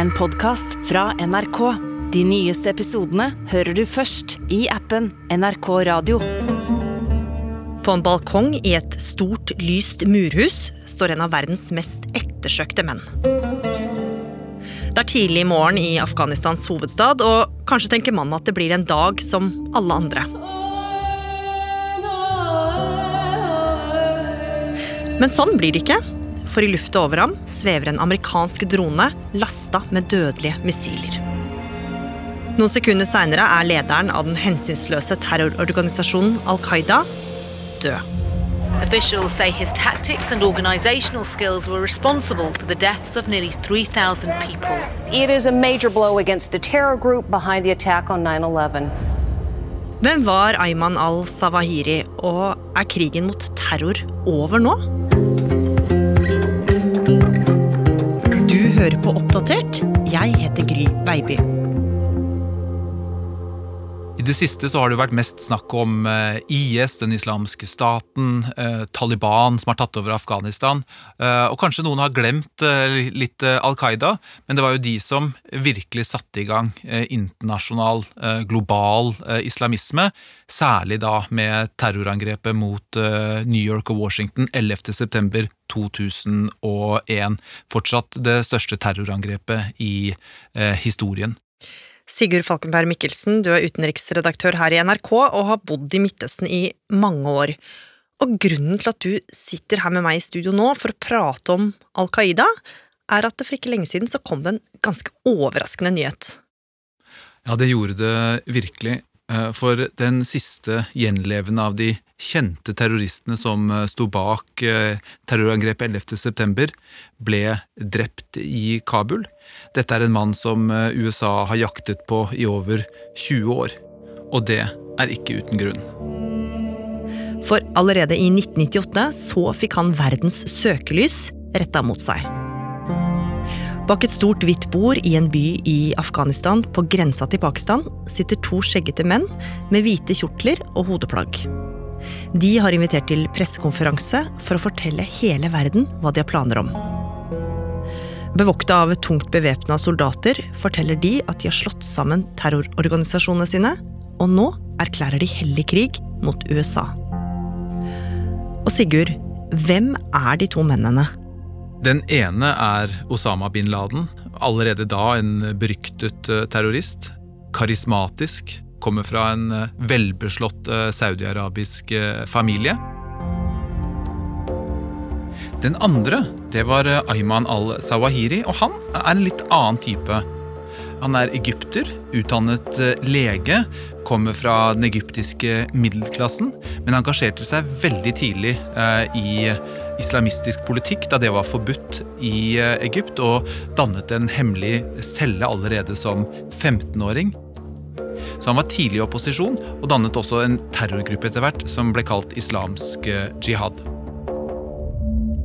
en podkast fra NRK. De nyeste episodene hører du først i appen NRK Radio. På en balkong i et stort, lyst murhus står en av verdens mest ettersøkte menn. Det er tidlig morgen i Afghanistans hovedstad, og kanskje tenker mannen at det blir en dag som alle andre. Men sånn blir det ikke, for i lufta over ham svever en amerikansk drone lasta med dødelige missiler. Noen sekunder seinere er lederen av den hensynsløse terrororganisasjonen Al Qaida død. Officials say his tactics and organizational skills were responsible for the deaths of nearly 3,000 people. It is a major blow against the terror group behind the attack on 9 11. Hvem var Ayman al-Sawahiri, og er krigen mot terror over nå? Hører på Oppdatert. Jeg heter Gry Baby. I det siste så har det jo vært mest snakk om eh, IS, den islamske staten, eh, Taliban som har tatt over Afghanistan. Eh, og kanskje noen har glemt litt Al Qaida, men det var jo de som virkelig satte i gang internasjonal, global islamisme. Særlig da med terrorangrepet mot New York og Washington 11. september 2001. Fortsatt det største terrorangrepet i historien. Sigurd Falkenberg Mikkelsen, du er utenriksredaktør her i NRK og har bodd i Midtøsten i mange år. Og grunnen til at du sitter her med meg i studio nå for å prate om Al Qaida, er at det for ikke lenge siden så kom det en ganske overraskende nyhet. Ja, det gjorde det virkelig. Eh, For den siste gjenlevende av de kjente terroristene som eh, sto bak eh, terrorangrepet 11. september, ble drept i Kabul. Dette er en mann som USA har jaktet på i over 20 år. Og det er ikke uten grunn. For allerede i 1998 så fikk han verdens søkelys retta mot seg. Bak et stort hvitt bord i en by i Afghanistan på grensa til Pakistan sitter to skjeggete menn med hvite kjortler og hodeplagg. De har invitert til pressekonferanse for å fortelle hele verden hva de har planer om. Bevokta av tungt bevæpna soldater forteller de at de har slått sammen terrororganisasjonene sine, og nå erklærer de hellig krig mot USA. Og Sigurd, hvem er de to mennene? Den ene er Osama bin Laden, allerede da en beryktet eh, terrorist. Karismatisk, kommer fra en eh, velbeslått eh, saudiarabisk familie. Den andre det var Ayman al-Sawahiri, og han er en litt annen type. Han er egypter, utdannet lege, kommer fra den egyptiske middelklassen, men engasjerte seg veldig tidlig i islamistisk politikk da det var forbudt i eh, Egypt, og dannet en hemmelig celle allerede som 15-åring. Så han var tidlig i opposisjon, og dannet også en terrorgruppe etter hvert som ble kalt islamsk eh, jihad.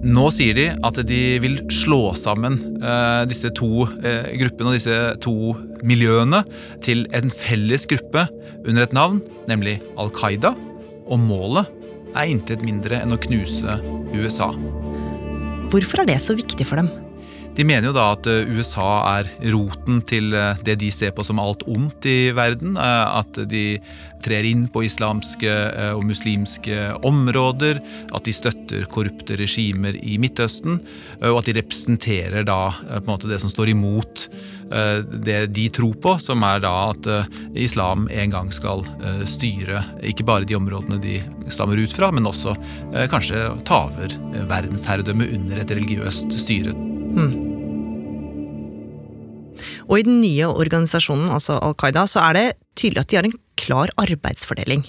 Nå sier de at de vil slå sammen eh, disse to eh, gruppene og disse to miljøene til en felles gruppe under et navn, nemlig Al Qaida. Og målet er intet mindre enn å knuse USA. Hvorfor er det så viktig for dem? De mener jo da at eh, USA er roten til eh, det de ser på som alt ondt i verden. eh, At de trer inn på islamske og muslimske områder. At de støtter korrupte regimer i Midtøsten. Og at de representerer da på en måte det som står imot det de tror på, som er da at eh, islam en gang skal eh, styre ikke bare de områdene de stammer ut fra, men også eh, kanskje ta over eh, verdensherredømme under et religiøst styre. Og i den nye organisasjonen, altså Al Qaida, så er det tydelig at de har en klar arbeidsfordeling.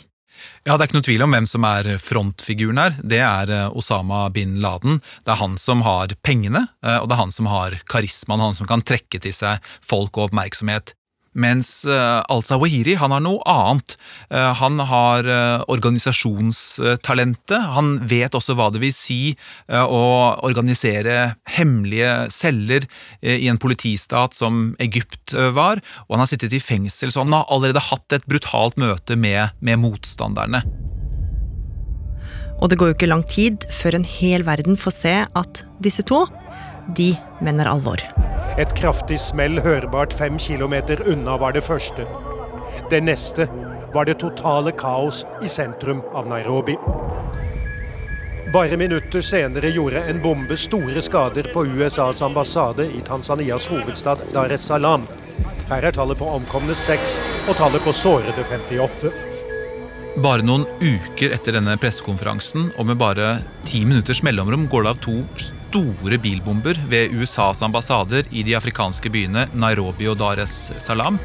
Ja, Det er ikke noe tvil om hvem som er frontfiguren her. Det er eh, Osama bin Laden. Det er han som har pengene, eh, og det er han som har karismaen, han som kan trekke til seg folk og oppmerksomhet. Mens uh, al-Zawahiri han har noe annet. Eh, han har eh, organisasjonstalentet. Han vet også hva det vil si eh, å organisere hemmelige celler eh, i en politistat som Egypt eh, var. Og han har sittet i fengsel, så han har allerede hatt et brutalt møte med, med motstanderne. Og det går jo ikke lang tid før en hel verden får se at disse to, de mener alvor. Et kraftig smell hørbart fem kilometer unna var det første. Det neste var det totale kaos i sentrum av Nairobi. Bare minutter senere gjorde en bombe store skader på USAs ambassade i Tanzanias hovedstad Dar es Salaam. Her er tallet på omkomne seks og tallet på sårede 58. Bare noen uker etter denne pressekonferansen og med bare ti minutters mellomrom går det av to store bilbomber ved USAs ambassader i de afrikanske byene Nairobi og Dar es Salaam.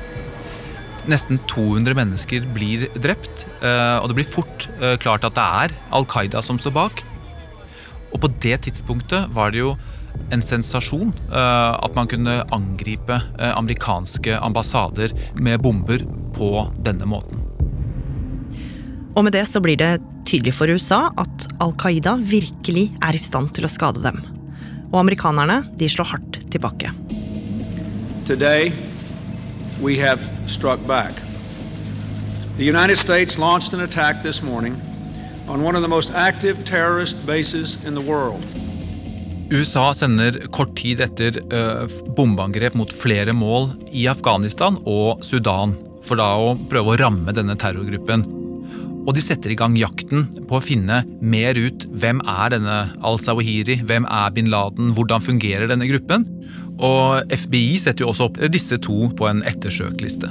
Nesten 200 mennesker blir drept, eh, og det blir fort eh, klart at det er Al Qaida som står bak. Og på det tidspunktet var det jo en sensasjon eh, at man kunne angripe amerikanske ambassader med bomber på denne måten. Og med det så blir det tydelig for USA at Al Qaida virkelig er i stand til å skade dem. Og amerikanerne de slår hardt tilbake. Today, we have struck back. The United States launched an attack this morning on one of the most active terrorist bases in the world. USA sender kort tid etter uh, bombeangrep mot flere mål i Afghanistan og Sudan for da å prøve å ramme denne terrorgruppen. Og de setter i gang jakten på å finne mer ut hvem er denne al-Sawahiri, hvem er bin Laden, hvordan fungerer denne gruppen? Og FBI setter jo også opp disse to på en ettersøkliste.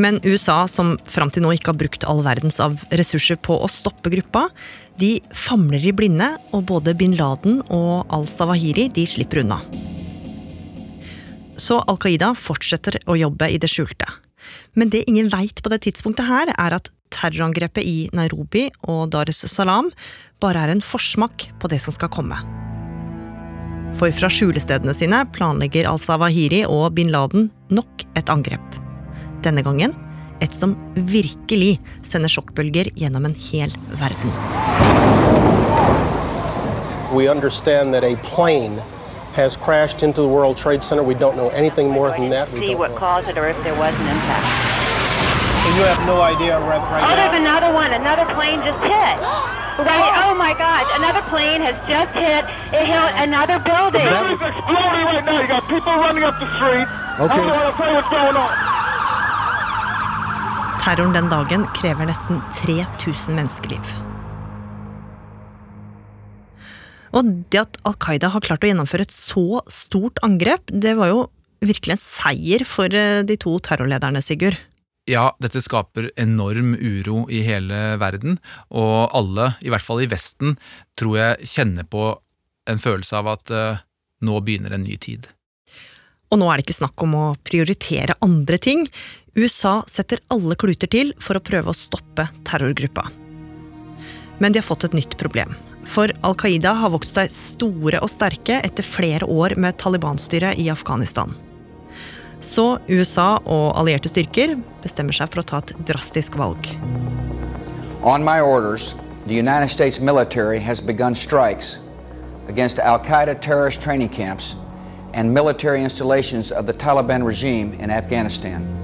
Men USA, som fram til nå ikke har brukt all verdens av ressurser på å stoppe gruppa, de famler i blinde, og både bin Laden og al-Sawahiri de slipper unna. Så Al Qaida fortsetter å jobbe i det skjulte. Men det ingen veit på det tidspunktet her, er at terrorangrepet i Nairobi og Dar es Salaam bare er en forsmak på det som skal komme. For fra skjulestedene sine planlegger al-Sawahiri og bin Laden nok et angrep. Denne gangen et som virkelig sender sjokkbølger gjennom en hel verden. We understand that a plane has crashed into the World Trade Center. We don't know anything more than that. We see what caused it or if there was an impact. So you have no idea right, right oh, now? there's another one. Another plane just hit. Right. Oh. oh my gosh! Another plane has just hit. It hit another building. The building's exploding right now. You got people running up the street. Okay. I don't want to tell you what's going on. Terroren den dagen krever nesten 3000 menneskeliv. Og det at Al Qaida har klart å gjennomføre et så stort angrep, det var jo virkelig en seier for eh, de to terrorlederne, Sigurd. Ja, dette skaper enorm uro i hele verden, og alle, i hvert fall i Vesten, tror jeg kjenner på en følelse av at uh, nå begynner en ny tid. Og nå er det ikke snakk om å prioritere andre ting. USA setter alle kluter til for å prøve å stoppe terrorgruppa. Men de har fått et nytt problem. For Al Qaida har vokst seg store og sterke etter flere år med Taliban-styre i Afghanistan. Så USA og allierte styrker bestemmer seg for å ta et drastisk valg. On my orders, the United States military has begun Al Qaeda terrorist training camps and military installations of the Taliban regime in Afghanistan.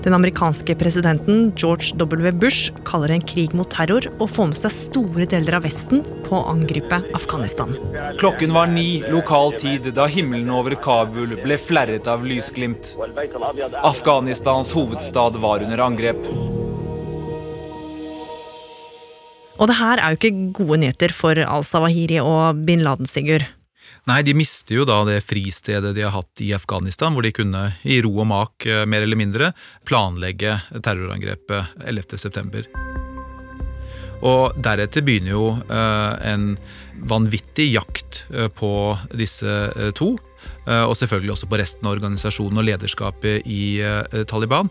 Den amerikanske presidenten George W. Bush kaller en krig mot terror og får med seg store deler av Vesten på å angripe Afghanistan. Klokken var ni lokal tid da himmelen over Kabul ble flerret av lysglimt. Afghanistans hovedstad var under angrep. Og det her er jo ikke gode nyheter for al-Sawahiri og bin Laden, Sigurd. Nei, de mister jo da det fristedet de har hatt i Afghanistan, hvor de kunne i ro og mak, eh, mer eller mindre, planlegge terrorangrepet 11.9. Og deretter begynner jo eh, en vanvittig jakt eh, på disse to. Og selvfølgelig også på resten av organisasjonen og lederskapet i Taliban.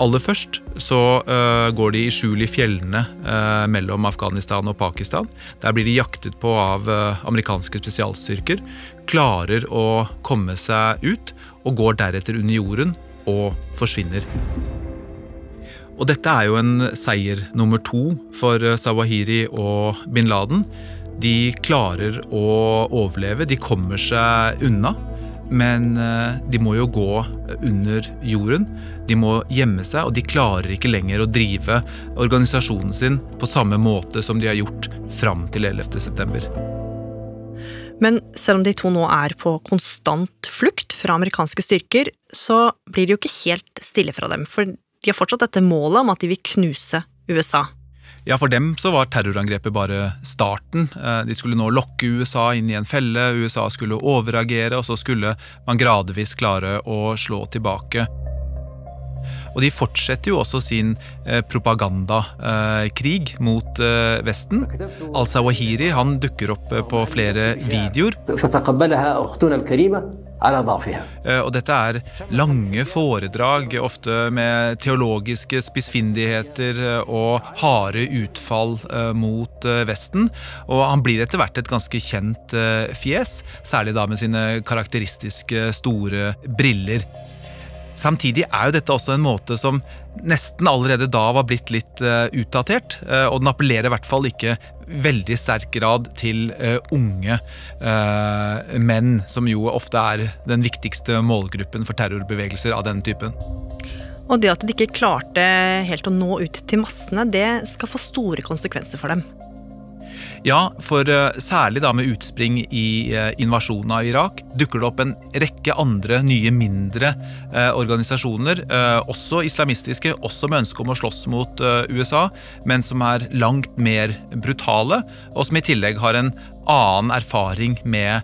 Aller først så uh, går de i skjul i fjellene uh, mellom Afghanistan og Pakistan. Der blir de jaktet på av uh, amerikanske spesialstyrker. Klarer å komme seg ut, og går deretter under jorden og forsvinner. Og dette er jo en seier nummer to for Sawahiri og bin Laden. De klarer å overleve, de kommer seg unna. Men de må jo gå under jorden. De må gjemme seg, og de klarer ikke lenger å drive organisasjonen sin på samme måte som de har gjort fram til 11.9. Men selv om de to nå er på konstant flukt fra amerikanske styrker, så blir det jo ikke helt stille fra dem, for de har fortsatt dette målet om at de vil knuse USA. Ja, For dem så var terrorangrepet bare starten. Eh, de skulle nå lokke USA inn i en felle, USA skulle overreagere, og så skulle man gradvis klare å slå tilbake. Og de fortsetter jo også sin eh, propagandakrig eh, mot eh, Vesten. Al-Sawahiri han dukker opp på flere videoer. Og dette er lange foredrag, ofte med teologiske spissfindigheter og harde utfall mot Vesten. Og han blir etter hvert et ganske kjent fjes, særlig da med sine karakteristiske store briller. Samtidig er jo dette også en måte som nesten allerede da var blitt litt uh, utdatert. Uh, og den appellerer i hvert fall ikke veldig sterk grad til uh, unge menn, som jo ofte er den viktigste målgruppen for terrorbevegelser av denne typen. Og det at de ikke klarte helt å nå ut til massene, det skal få store konsekvenser for dem. Ja, for uh, særlig da med utspring i uh, invasjonen av Irak dukker det opp en rekke andre nye, mindre uh, organisasjoner, også islamistiske, også med ønske om å slåss mot USA, men som er langt mer brutale, og som i tillegg har en annen erfaring med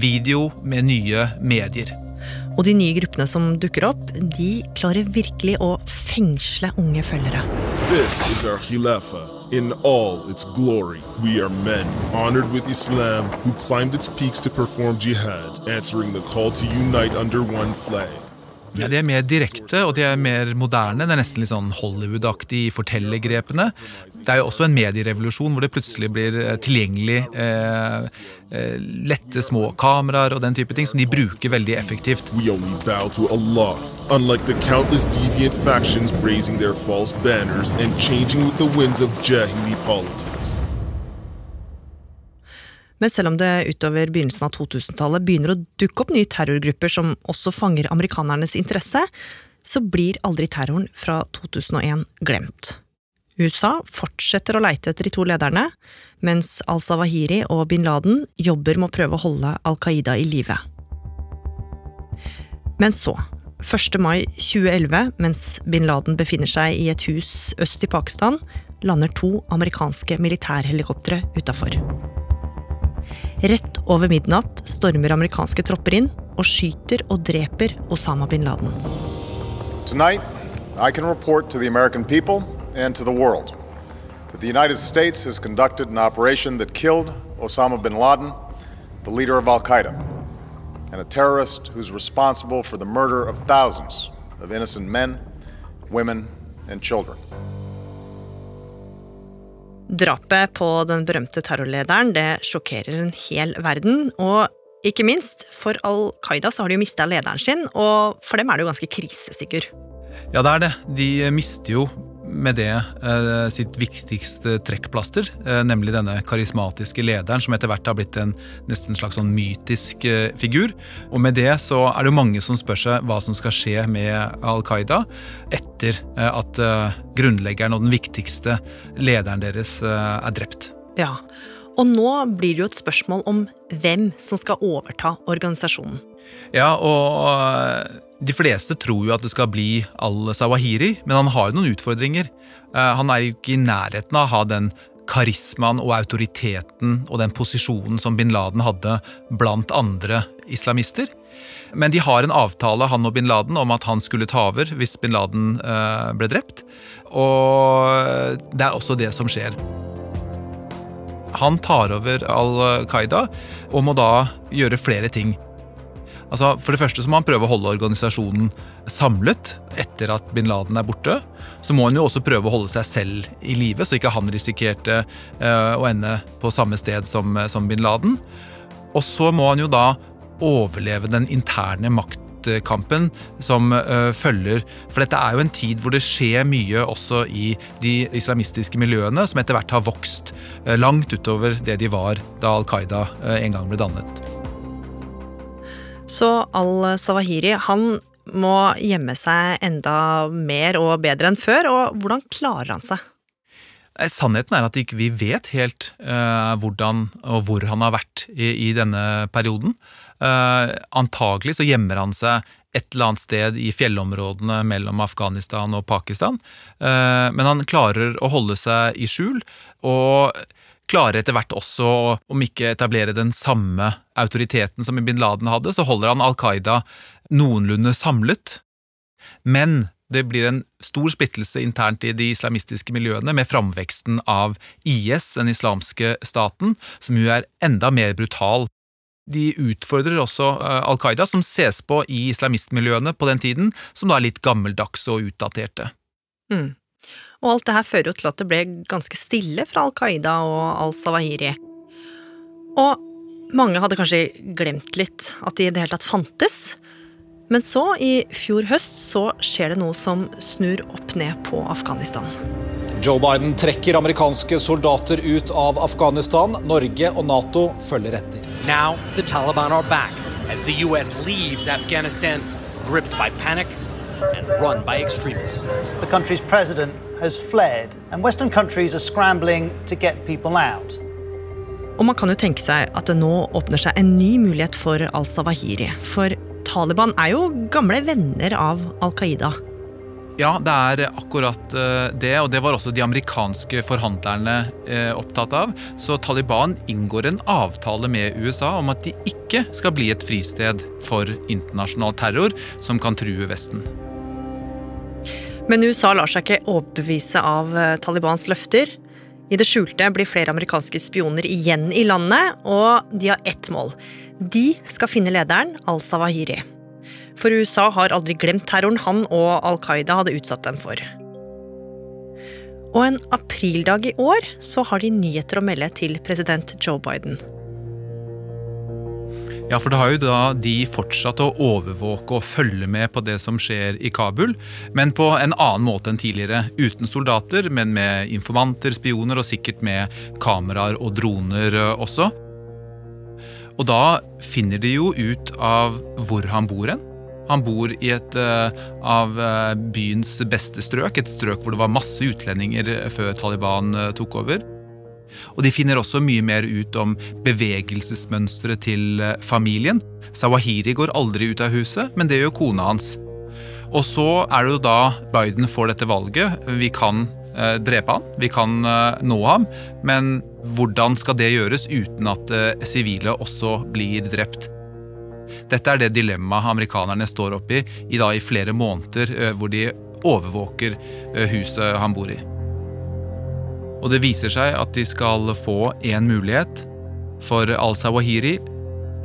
video, med nye medier. Og de nye gruppene som dukker opp, de klarer virkelig å fengsle unge følgere. This is our khilafa. In all its glory, we are men, honored with Islam, who climbed its peaks to perform jihad, answering the call to unite under one flag. Ja, De er mer direkte og de er mer moderne. Det er nesten litt sånn Hollywood-aktig i fortellergrepene. Det er jo også en medierevolusjon hvor det plutselig blir eh, tilgjengelig eh, eh, lette små kameraer og den type ting som de bruker veldig effektivt. Allah, unlike the countless deviant factions raising their false banners and changing with the winds of Jahili politics. Men selv om det utover begynnelsen av 2000-tallet begynner å dukke opp nye terrorgrupper som også fanger amerikanernes interesse, så blir aldri terroren fra 2001 glemt. USA fortsetter å leite etter de to lederne, mens al-Sawahiri og bin Laden jobber med å prøve å holde Al Qaida i live. Men så, 1. mai 2011, mens bin Laden befinner seg i et hus øst i Pakistan, lander to amerikanske militærhelikoptre utafor. Rett over midnatt stormer amerikanske tropper inn og skyter og dreper Osama bin Laden. Tonight, I can report to the American people and to the world that the United States has conducted an operation Osama bin Laden, the leader of Al Qaeda, and a terrorist who's responsible for the murder of thousands of innocent men, women, and. Drapet på den berømte terrorlederen det sjokkerer en hel verden. Og ikke minst, for Al Qaida så har de jo mista lederen sin, og for dem er det jo ganske krise, Sigurd. Ja, det er det. De mister jo med det eh, sitt viktigste trekkplaster, eh, nemlig denne karismatiske lederen, som etter hvert har blitt en nesten slags sånn mytisk eh, figur. Og med det så er det mange som spør seg hva som skal skje med Al Qaida etter eh, at eh, grunnleggeren og den viktigste lederen deres eh, er drept. Ja, og nå blir det jo et spørsmål om hvem som skal overta organisasjonen. Ja, og de fleste tror jo at det skal bli al-Sawahiri, men han har jo noen utfordringer. Eh, han er jo ikke i nærheten av å ha den karismaen og autoriteten og den posisjonen som bin Laden hadde blant andre islamister. Men de har en avtale, han og bin Laden, om at han skulle ta over hvis bin Laden eh, ble drept. Og det er også det som skjer. Han tar over Al Qaida og må da gjøre flere ting. Altså, for det første så må han prøve å holde organisasjonen samlet etter at bin Laden er borte. Så må han jo også prøve å holde seg selv i live, så ikke han risikerte uh, å ende på samme sted som, som, bin Laden. Og så må han jo da overleve den interne maktkampen som uh, følger. For dette er jo en tid hvor det skjer mye også i de islamistiske miljøene, som etter hvert har vokst uh, langt utover det de var da Al Qaida en gang ble dannet. Så al-Sawahiri han må gjemme seg enda mer og bedre enn før, og hvordan klarer han seg? Sannheten er at ikke vi vet helt uh, hvordan og hvor han har vært i, i denne perioden. Uh, antagelig så gjemmer han seg et eller annet sted i fjellområdene mellom Afghanistan og Pakistan. Uh, men han klarer å holde seg i skjul, og klarer etter hvert også, om ikke etablere den samme autoriteten som bin Laden hadde, så holder han Al Qaida noenlunde samlet. Men det blir en stor splittelse internt i de islamistiske miljøene med framveksten av IS, den islamske staten, som jo er enda mer brutal. De utfordrer også eh, Al Qaida, som ses på i islamistmiljøene på den tiden som da er litt gammeldags og utdaterte. Mm. Og alt det her fører jo til at det ble ganske stille fra Al Qaida og al-Sawahiri. Og mange hadde kanskje glemt litt at de i det hele tatt fantes. Men så, i fjor høst, så skjer det noe som snur opp ned på Afghanistan. Joe Biden trekker amerikanske soldater ut av Afghanistan. Norge og Nato følger etter. Now the Taliban are back as the US leaves Afghanistan gripped by panic and run by extremists. The country's president has fled and western countries are scrambling to get people out. Og man kan jo tenke seg at det nå åpner seg en ny mulighet for al-Sawahiri. For Taliban er jo gamle venner av Al Qaida. Ja, det er akkurat eh, det, og det var også de amerikanske forhandlerne eh, opptatt av. Så Taliban inngår en avtale med USA om at de ikke skal bli et fristed for internasjonal terror som kan true Vesten. Men USA lar seg ikke overbevise av eh, Talibans løfter. I det skjulte blir flere amerikanske spioner igjen i landet, og de har ett mål. De skal finne lederen, al-Sawahiri. For USA har aldri glemt terroren han og Al Qaida hadde utsatt dem for. Og en aprildag i år så har de nyheter å melde til president Joe Biden. Ja, for da har jo da de fortsatt å overvåke og følge med på det som skjer i Kabul, men på en annen måte enn tidligere. Uten soldater, men med informanter, spioner og sikkert med kameraer og droner eh, også. Og da finner de jo ut av hvor han bor hen. Han bor i et uh, av uh, byens beste strøk, et strøk hvor det var masse utlendinger før Taliban tok over. Og de finner også mye mer ut om bevegelsesmønsteret til eh, familien. Sawahiri går aldri ut av huset, men det gjør kona hans. Og så er det jo da Biden får dette valget. Vi kan eh, drepe han, vi kan eh, nå ham, men hvordan skal det gjøres uten at sivile også blir drept? Dette er det dilemmaet amerikanerne står oppi i, i, i flere måneder, hvor de overvåker huset han bor i. Og det viser seg at de skal få én mulighet. For al-Sawahiri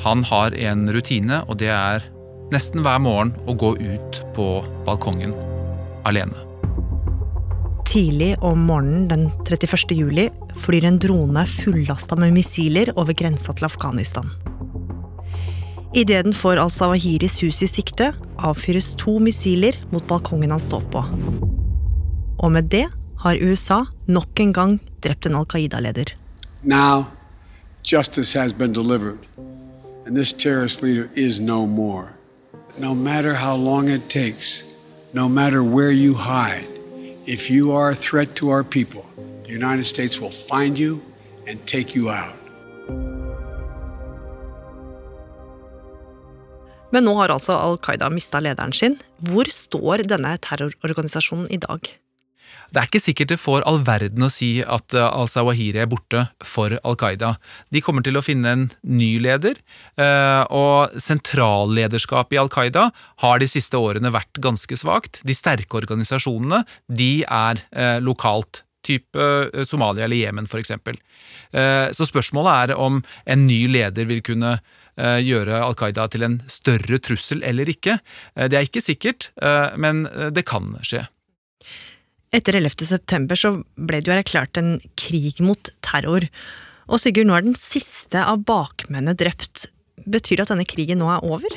han har en rutine, og det er nesten hver morgen å gå ut på balkongen alene. Tidlig om morgenen den 31. juli flyr en drone fullasta med missiler over grensa til Afghanistan. Idet den får al-Sawahiris hus i sikte, avfyres to missiler mot balkongen han står på. Og med det har USA nok en gang drept en Al Qaida-leder. Now, justice has been delivered, and this terrorist leader is no more. No matter how long it takes, no matter where you hide, if you are a threat to our people, the United States will find you and take you out. Men nå har altså Al Qaida mista lederen sin. Hvor står denne terrororganisasjonen i dag? Det er ikke sikkert det får all verden å si at eh, al-Sawahiri er borte for Al Qaida. De kommer til å finne en ny leder, eh, og sentrallederskapet i Al Qaida har de siste årene vært ganske svakt. De sterke organisasjonene de er eh, lokalt type Somalia eller Jemen f.eks. Så spørsmålet er om en ny leder vil kunne gjøre Al Qaida til en større trussel eller ikke. Det er ikke sikkert, men det kan skje. Etter 11. september så ble det jo erklært en krig mot terror. Og Sigurd, nå er den siste av bakmennene drept. Betyr det at denne krigen nå er over?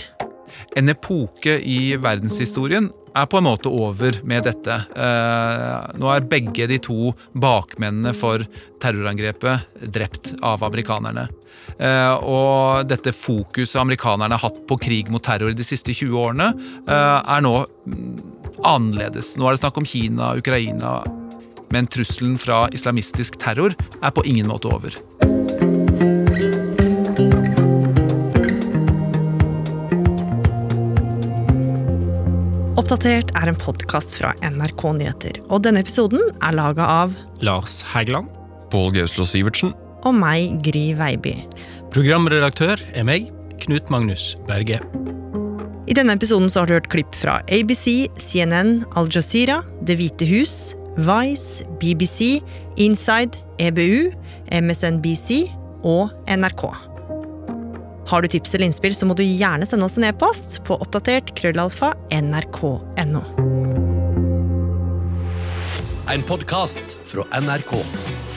En epoke i verdenshistorien er på en måte over med dette. Eh, nå er begge de to bakmennene for terrorangrepet drept av amerikanerne. Eh, og dette fokuset amerikanerne har hatt på krig mot terror de siste 20 årene, eh, er nå mm, annerledes. Nå er det snakk om Kina, Ukraina, Men trusselen fra islamistisk terror er på ingen måte over. Oppdatert er en podkast fra NRK Nyheter, og denne episoden er laga av Lars Hægeland. Pål Gauslå Sivertsen. og meg, Gry Veiby. Programredaktør er meg, Knut Magnus Berge. I denne episoden har du hørt klipp fra ABC, CNN, Al Jazeera, Det hvite hus, Vice, BBC, Inside, EBU, MSNBC og NRK. Har du tips eller innspill, så må du gjerne sende oss en e-post på oppdatert krøllalfa nrk.no. En podkast fra NRK.